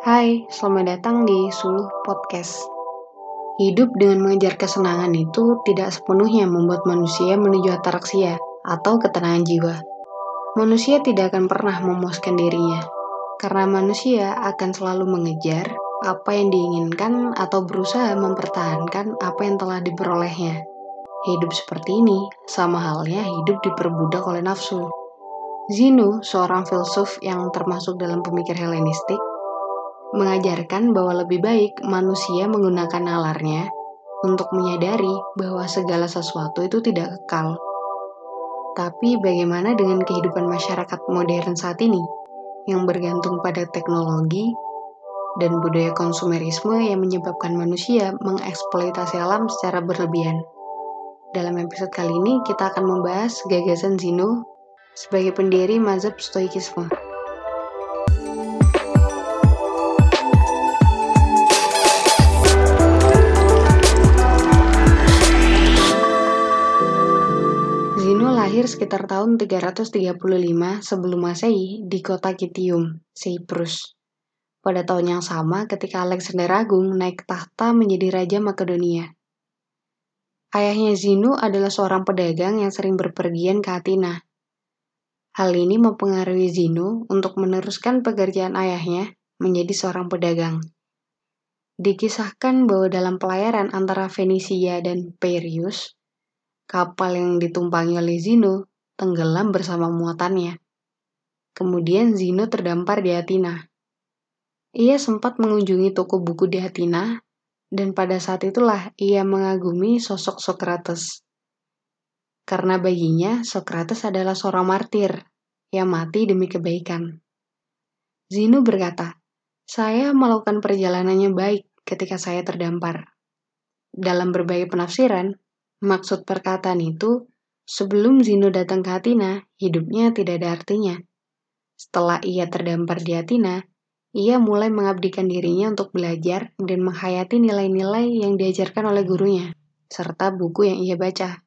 Hai, selamat datang di Suluh Podcast. Hidup dengan mengejar kesenangan itu tidak sepenuhnya membuat manusia menuju ataraksia atau ketenangan jiwa. Manusia tidak akan pernah memuaskan dirinya, karena manusia akan selalu mengejar apa yang diinginkan atau berusaha mempertahankan apa yang telah diperolehnya. Hidup seperti ini sama halnya hidup diperbudak oleh nafsu. Zeno, seorang filsuf yang termasuk dalam pemikir Helenistik, mengajarkan bahwa lebih baik manusia menggunakan nalarnya untuk menyadari bahwa segala sesuatu itu tidak kekal. Tapi bagaimana dengan kehidupan masyarakat modern saat ini yang bergantung pada teknologi dan budaya konsumerisme yang menyebabkan manusia mengeksploitasi alam secara berlebihan? Dalam episode kali ini kita akan membahas gagasan Zeno sebagai pendiri mazhab Stoikisme. Sekitar tahun 335 sebelum Masehi di kota Kitium, Cyprus. Pada tahun yang sama ketika Alexander Agung naik tahta menjadi Raja Makedonia. Ayahnya Zinu adalah seorang pedagang yang sering berpergian ke Athena. Hal ini mempengaruhi Zinu untuk meneruskan pekerjaan ayahnya menjadi seorang pedagang. Dikisahkan bahwa dalam pelayaran antara Venesia dan Piraeus, Kapal yang ditumpangi oleh Zino tenggelam bersama muatannya. Kemudian Zino terdampar di Athena. Ia sempat mengunjungi toko buku di Athena, dan pada saat itulah ia mengagumi sosok Socrates. Karena baginya, Socrates adalah seorang martir yang mati demi kebaikan. Zino berkata, saya melakukan perjalanannya baik ketika saya terdampar. Dalam berbagai penafsiran, Maksud perkataan itu, sebelum Zino datang ke Athena, hidupnya tidak ada artinya. Setelah ia terdampar di Athena, ia mulai mengabdikan dirinya untuk belajar dan menghayati nilai-nilai yang diajarkan oleh gurunya, serta buku yang ia baca.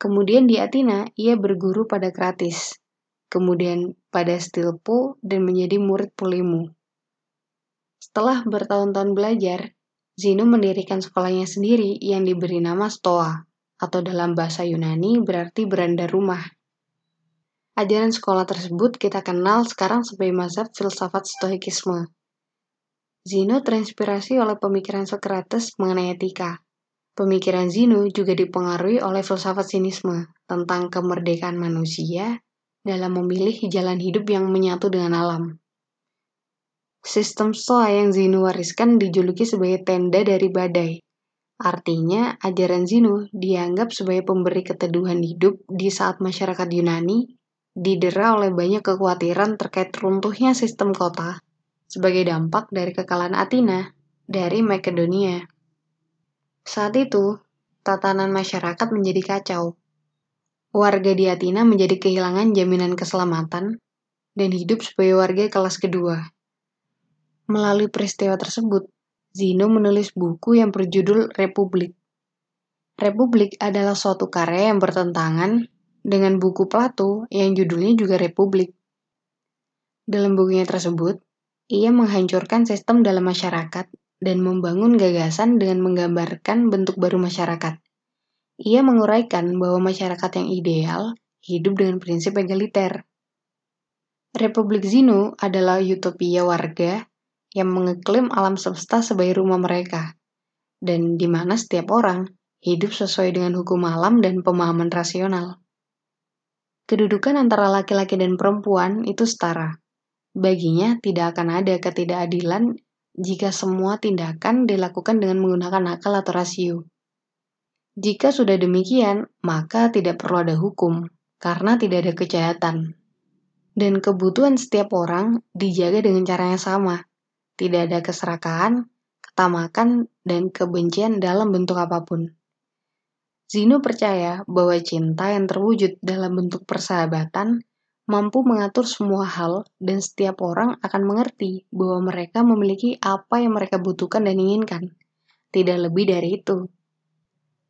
Kemudian di Athena, ia berguru pada Kratis, kemudian pada Stilpo dan menjadi murid Polimu. Setelah bertahun-tahun belajar, Zeno mendirikan sekolahnya sendiri yang diberi nama Stoa, atau dalam bahasa Yunani berarti beranda rumah. Ajaran sekolah tersebut kita kenal sekarang sebagai mazhab filsafat stoikisme. Zeno terinspirasi oleh pemikiran Socrates mengenai etika. Pemikiran Zeno juga dipengaruhi oleh filsafat sinisme tentang kemerdekaan manusia dalam memilih jalan hidup yang menyatu dengan alam. Sistem Stoa yang Zeno wariskan dijuluki sebagai tenda dari badai. Artinya, ajaran Zeno dianggap sebagai pemberi keteduhan hidup di saat masyarakat Yunani didera oleh banyak kekhawatiran terkait runtuhnya sistem kota sebagai dampak dari kekalahan Athena dari Makedonia. Saat itu, tatanan masyarakat menjadi kacau. Warga di Athena menjadi kehilangan jaminan keselamatan dan hidup sebagai warga kelas kedua. Melalui peristiwa tersebut, Zeno menulis buku yang berjudul Republik. Republik adalah suatu karya yang bertentangan dengan buku Plato yang judulnya juga Republik. Dalam bukunya tersebut, ia menghancurkan sistem dalam masyarakat dan membangun gagasan dengan menggambarkan bentuk baru masyarakat. Ia menguraikan bahwa masyarakat yang ideal hidup dengan prinsip egaliter. Republik Zeno adalah utopia warga yang mengeklaim alam semesta sebagai rumah mereka, dan di mana setiap orang hidup sesuai dengan hukum alam dan pemahaman rasional. Kedudukan antara laki-laki dan perempuan itu setara. Baginya tidak akan ada ketidakadilan jika semua tindakan dilakukan dengan menggunakan akal atau rasio. Jika sudah demikian, maka tidak perlu ada hukum, karena tidak ada kejahatan. Dan kebutuhan setiap orang dijaga dengan cara yang sama, tidak ada keserakahan, ketamakan, dan kebencian dalam bentuk apa pun. Zeno percaya bahwa cinta yang terwujud dalam bentuk persahabatan mampu mengatur semua hal dan setiap orang akan mengerti bahwa mereka memiliki apa yang mereka butuhkan dan inginkan. Tidak lebih dari itu.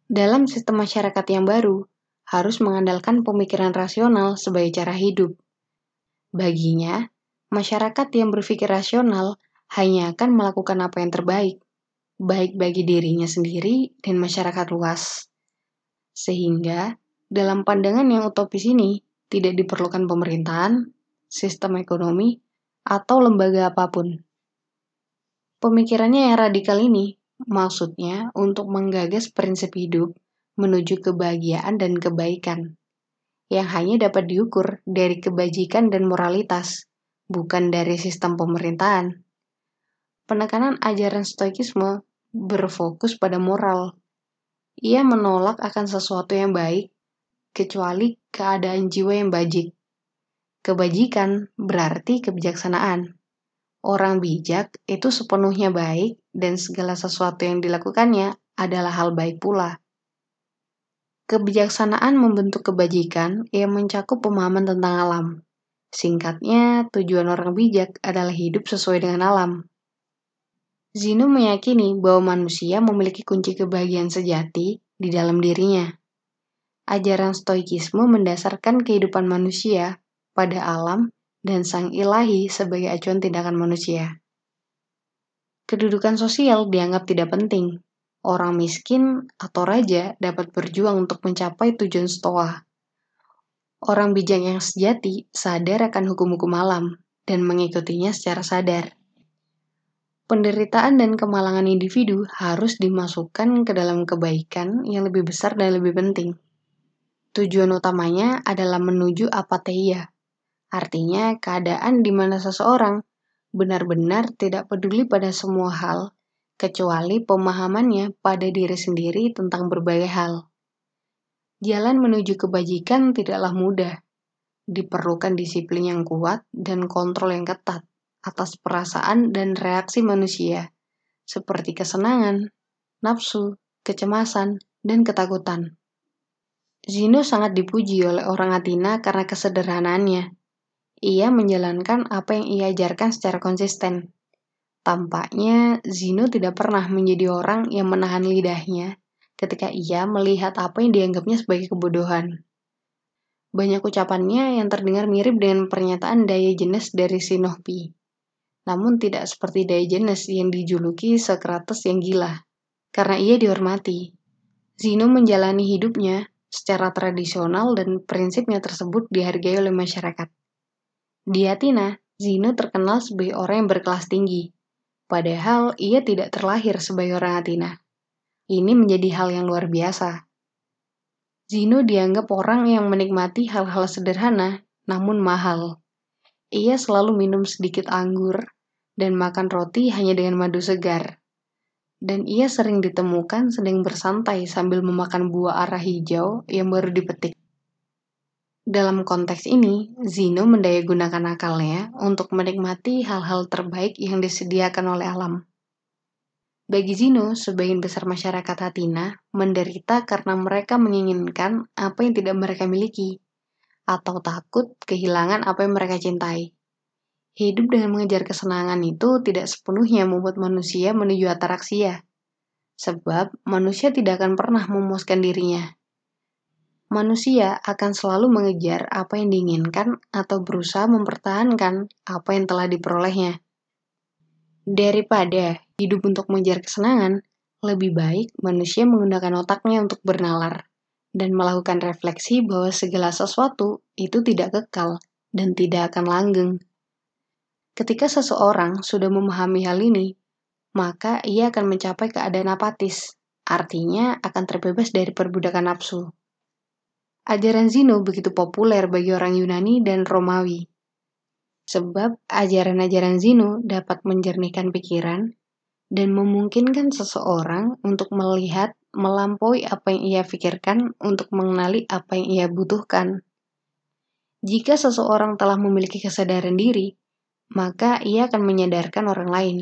Dalam sistem masyarakat yang baru, harus mengandalkan pemikiran rasional sebagai cara hidup. Baginya, masyarakat yang berpikir rasional hanya akan melakukan apa yang terbaik, baik bagi dirinya sendiri dan masyarakat luas. Sehingga, dalam pandangan yang utopis ini, tidak diperlukan pemerintahan, sistem ekonomi, atau lembaga apa pun. Pemikirannya yang radikal ini maksudnya untuk menggagas prinsip hidup menuju kebahagiaan dan kebaikan yang hanya dapat diukur dari kebajikan dan moralitas, bukan dari sistem pemerintahan. Penekanan ajaran stoikisme berfokus pada moral. Ia menolak akan sesuatu yang baik, kecuali keadaan jiwa yang bajik. Kebajikan berarti kebijaksanaan. Orang bijak itu sepenuhnya baik dan segala sesuatu yang dilakukannya adalah hal baik pula. Kebijaksanaan membentuk kebajikan yang mencakup pemahaman tentang alam. Singkatnya, tujuan orang bijak adalah hidup sesuai dengan alam. Zeno meyakini bahwa manusia memiliki kunci kebahagiaan sejati di dalam dirinya. Ajaran stoikisme mendasarkan kehidupan manusia pada alam dan sang ilahi sebagai acuan tindakan manusia. Kedudukan sosial dianggap tidak penting, orang miskin atau raja dapat berjuang untuk mencapai tujuan stoa. Orang bijak yang sejati sadar akan hukum-hukum alam dan mengikutinya secara sadar. Penderitaan dan kemalangan individu harus dimasukkan ke dalam kebaikan yang lebih besar dan lebih penting. Tujuan utamanya adalah menuju apatheia, artinya keadaan di mana seseorang benar-benar tidak peduli pada semua hal kecuali pemahamannya pada diri sendiri tentang berbagai hal. Jalan menuju kebajikan tidaklah mudah. Diperlukan disiplin yang kuat dan kontrol yang ketat atas perasaan dan reaksi manusia, seperti kesenangan, nafsu, kecemasan, dan ketakutan. Zeno sangat dipuji oleh orang Atina karena kesederhanaannya. Ia menjalankan apa yang ia ajarkan secara konsisten, Tampaknya Zino tidak pernah menjadi orang yang menahan lidahnya ketika ia melihat apa yang dianggapnya sebagai kebodohan. Banyak ucapannya yang terdengar mirip dengan pernyataan Diogenes dari Sinopi, namun tidak seperti Diogenes yang dijuluki Socrates yang gila, karena ia dihormati. Zino menjalani hidupnya secara tradisional dan prinsipnya tersebut dihargai oleh masyarakat. Di Atina, Zino terkenal sebagai orang yang berkelas tinggi, Padahal ia tidak terlahir sebagai orang Atina. Ini menjadi hal yang luar biasa. Zino dianggap orang yang menikmati hal-hal sederhana namun mahal. Ia selalu minum sedikit anggur dan makan roti hanya dengan madu segar. Dan ia sering ditemukan sedang bersantai sambil memakan buah arah hijau yang baru dipetik. Dalam konteks ini, Zino mendayagunakan akalnya untuk menikmati hal-hal terbaik yang disediakan oleh alam. Bagi Zino, sebagian besar masyarakat Atina menderita karena mereka menginginkan apa yang tidak mereka miliki, atau takut kehilangan apa yang mereka cintai. Hidup dengan mengejar kesenangan itu tidak sepenuhnya membuat manusia menuju ataraksia, sebab manusia tidak akan pernah memuaskan dirinya manusia akan selalu mengejar apa yang diinginkan atau berusaha mempertahankan apa yang telah diperolehnya. Daripada hidup untuk mengejar kesenangan, lebih baik manusia menggunakan otaknya untuk bernalar dan melakukan refleksi bahwa segala sesuatu itu tidak kekal dan tidak akan langgeng. Ketika seseorang sudah memahami hal ini, maka ia akan mencapai keadaan apatis, artinya akan terbebas dari perbudakan nafsu. Ajaran Zeno begitu populer bagi orang Yunani dan Romawi. Sebab ajaran-ajaran Zeno dapat menjernihkan pikiran dan memungkinkan seseorang untuk melihat melampaui apa yang ia pikirkan untuk mengenali apa yang ia butuhkan. Jika seseorang telah memiliki kesadaran diri, maka ia akan menyadarkan orang lain.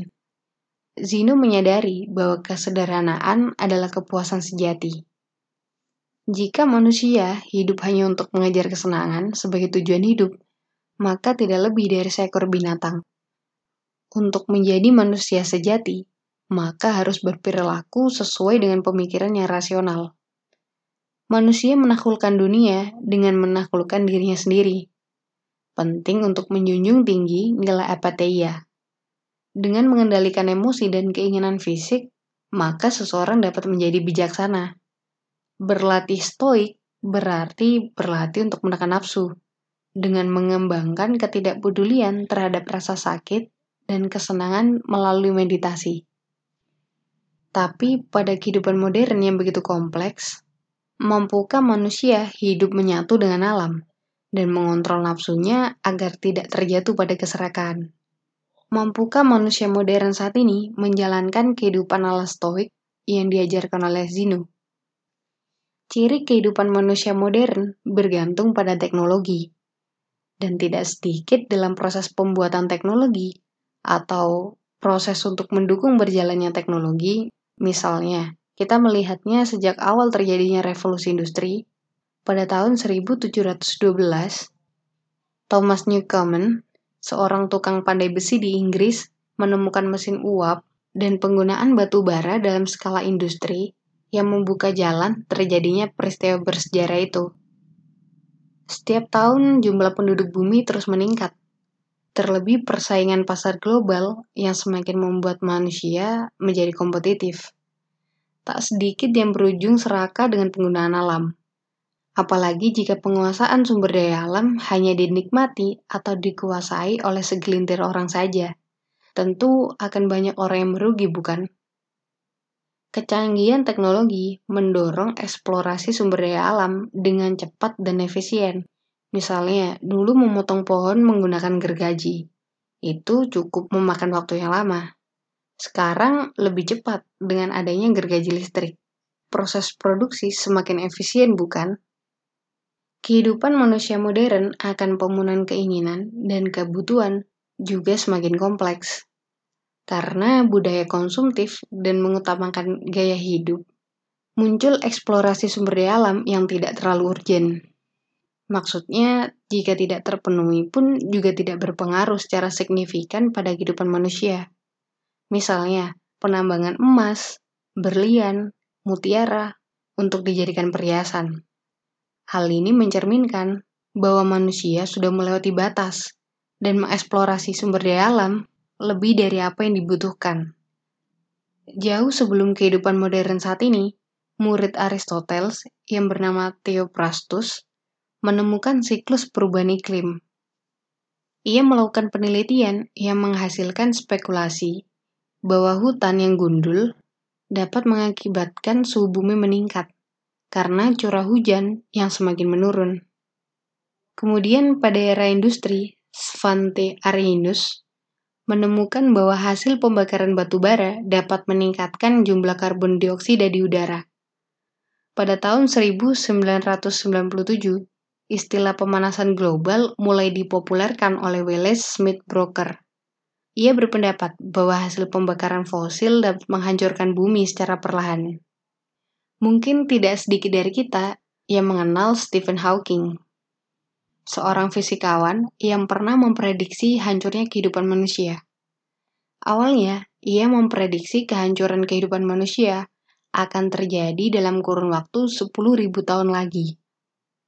Zeno menyadari bahwa kesederhanaan adalah kepuasan sejati. Jika manusia hidup hanya untuk mengejar kesenangan sebagai tujuan hidup, maka tidak lebih dari seekor binatang. Untuk menjadi manusia sejati, maka harus berperilaku sesuai dengan pemikiran yang rasional. Manusia menaklukkan dunia dengan menaklukkan dirinya sendiri. Penting untuk menjunjung tinggi nilai apatheia. Dengan mengendalikan emosi dan keinginan fisik, maka seseorang dapat menjadi bijaksana. Berlatih stoik berarti berlatih untuk menekan nafsu, dengan mengembangkan ketidakpedulian terhadap rasa sakit dan kesenangan melalui meditasi. Tapi pada kehidupan modern yang begitu kompleks, mampukah manusia hidup menyatu dengan alam dan mengontrol nafsunya agar tidak terjatuh pada keserakan? Mampukah manusia modern saat ini menjalankan kehidupan ala stoik yang diajarkan oleh Zeno? Ciri kehidupan manusia modern bergantung pada teknologi, dan tidak sedikit dalam proses pembuatan teknologi atau proses untuk mendukung berjalannya teknologi. Misalnya, kita melihatnya sejak awal terjadinya revolusi industri pada tahun 1712, Thomas Newcomen seorang tukang pandai besi di Inggris menemukan mesin uap dan penggunaan batu bara dalam skala industri yang membuka jalan terjadinya peristiwa bersejarah itu. Setiap tahun jumlah penduduk bumi terus meningkat. Terlebih persaingan pasar global yang semakin membuat manusia menjadi kompetitif. Tak sedikit yang berujung serakah dengan penggunaan alam. Apalagi jika penguasaan sumber daya alam hanya dinikmati atau dikuasai oleh segelintir orang saja. Tentu akan banyak orang yang merugi, bukan? Kecanggihan teknologi mendorong eksplorasi sumber daya alam dengan cepat dan efisien. Misalnya, dulu memotong pohon menggunakan gergaji. Itu cukup memakan waktu yang lama. Sekarang lebih cepat dengan adanya gergaji listrik. Proses produksi semakin efisien, bukan? Kehidupan manusia modern akan pemenuhan keinginan dan kebutuhan juga semakin kompleks. Karena budaya konsumtif dan mengutamakan gaya hidup, muncul eksplorasi sumber daya alam yang tidak terlalu urgen. Maksudnya, jika tidak terpenuhi pun juga tidak berpengaruh secara signifikan pada kehidupan manusia. Misalnya, penambangan emas, berlian, mutiara untuk dijadikan perhiasan. Hal ini mencerminkan bahwa manusia sudah melewati batas dan mengeksplorasi sumber daya alam lebih dari apa yang dibutuhkan. Jauh sebelum kehidupan modern saat ini, murid Aristoteles yang bernama Theophrastus menemukan siklus perubahan iklim. Ia melakukan penelitian yang menghasilkan spekulasi bahwa hutan yang gundul dapat mengakibatkan suhu bumi meningkat karena curah hujan yang semakin menurun. Kemudian pada era industri, Svante Arrhenius menemukan bahwa hasil pembakaran batu bara dapat meningkatkan jumlah karbon dioksida di udara. Pada tahun 1997, istilah pemanasan global mulai dipopulerkan oleh Wallace Smith Broker. Ia berpendapat bahwa hasil pembakaran fosil dapat menghancurkan bumi secara perlahan. Mungkin tidak sedikit dari kita yang mengenal Stephen Hawking, seorang fisikawan yang pernah memprediksi hancurnya kehidupan manusia. Awalnya, ia memprediksi kehancuran kehidupan manusia akan terjadi dalam kurun waktu 10.000 tahun lagi.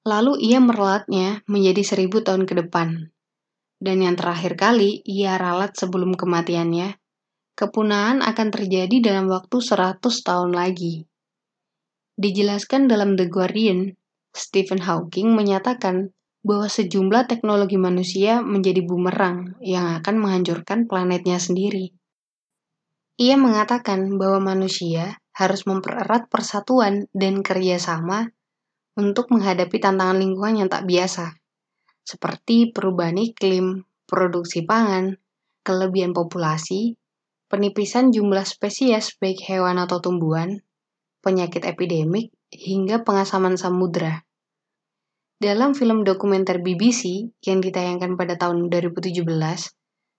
Lalu ia meralatnya menjadi 1000 tahun ke depan. Dan yang terakhir kali ia ralat sebelum kematiannya, kepunahan akan terjadi dalam waktu 100 tahun lagi. Dijelaskan dalam The Guardian, Stephen Hawking menyatakan bahwa sejumlah teknologi manusia menjadi bumerang yang akan menghancurkan planetnya sendiri. Ia mengatakan bahwa manusia harus mempererat persatuan dan kerjasama untuk menghadapi tantangan lingkungan yang tak biasa, seperti perubahan iklim, produksi pangan, kelebihan populasi, penipisan jumlah spesies baik hewan atau tumbuhan, penyakit epidemik, hingga pengasaman samudra. Dalam film dokumenter BBC yang ditayangkan pada tahun 2017,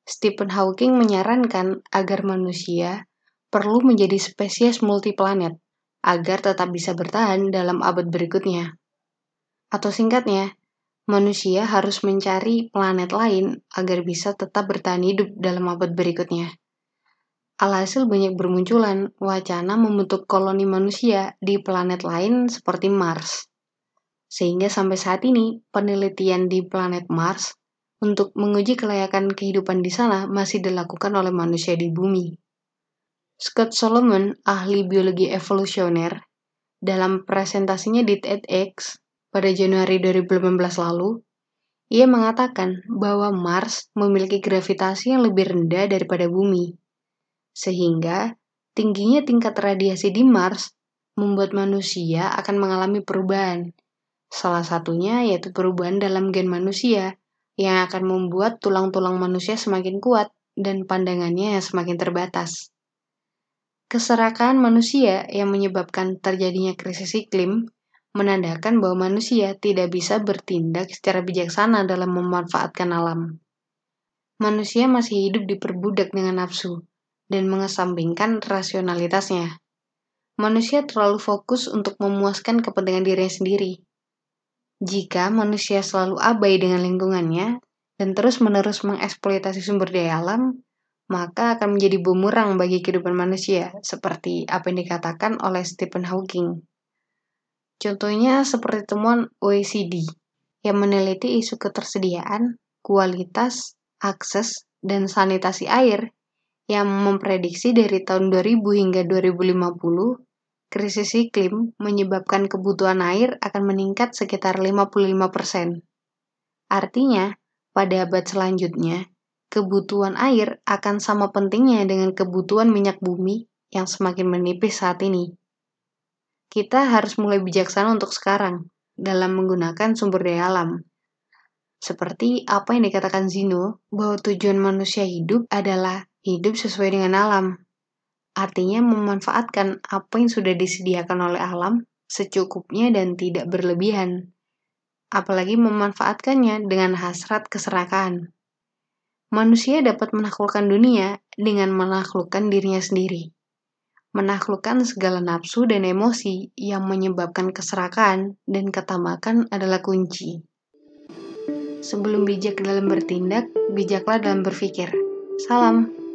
Stephen Hawking menyarankan agar manusia perlu menjadi spesies multiplanet agar tetap bisa bertahan dalam abad berikutnya. Atau singkatnya, manusia harus mencari planet lain agar bisa tetap bertahan hidup dalam abad berikutnya. Alhasil banyak bermunculan wacana membentuk koloni manusia di planet lain seperti Mars. Sehingga sampai saat ini penelitian di planet Mars untuk menguji kelayakan kehidupan di sana masih dilakukan oleh manusia di bumi. Scott Solomon, ahli biologi evolusioner, dalam presentasinya di TEDx pada Januari 2018 lalu, ia mengatakan bahwa Mars memiliki gravitasi yang lebih rendah daripada bumi. Sehingga tingginya tingkat radiasi di Mars membuat manusia akan mengalami perubahan. Salah satunya yaitu perubahan dalam gen manusia yang akan membuat tulang-tulang manusia semakin kuat dan pandangannya semakin terbatas. Keserakaan manusia yang menyebabkan terjadinya krisis iklim menandakan bahwa manusia tidak bisa bertindak secara bijaksana dalam memanfaatkan alam. Manusia masih hidup diperbudak dengan nafsu dan mengesampingkan rasionalitasnya. Manusia terlalu fokus untuk memuaskan kepentingan dirinya sendiri. Jika manusia selalu abai dengan lingkungannya dan terus-menerus mengeksploitasi sumber daya alam, maka akan menjadi bumerang bagi kehidupan manusia, seperti apa yang dikatakan oleh Stephen Hawking. Contohnya seperti temuan OECD yang meneliti isu ketersediaan, kualitas, akses, dan sanitasi air yang memprediksi dari tahun 2000 hingga 2050, krisis iklim menyebabkan kebutuhan air akan meningkat sekitar 55%. Artinya, pada abad selanjutnya, kebutuhan air akan sama pentingnya dengan kebutuhan minyak bumi yang semakin menipis saat ini kita harus mulai bijaksana untuk sekarang dalam menggunakan sumber daya alam. Seperti apa yang dikatakan Zino, bahwa tujuan manusia hidup adalah hidup sesuai dengan alam. Artinya memanfaatkan apa yang sudah disediakan oleh alam secukupnya dan tidak berlebihan. Apalagi memanfaatkannya dengan hasrat keserakahan. Manusia dapat menaklukkan dunia dengan menaklukkan dirinya sendiri menaklukkan segala nafsu dan emosi yang menyebabkan keserakan dan ketamakan adalah kunci. Sebelum bijak dalam bertindak, bijaklah dalam berpikir. Salam.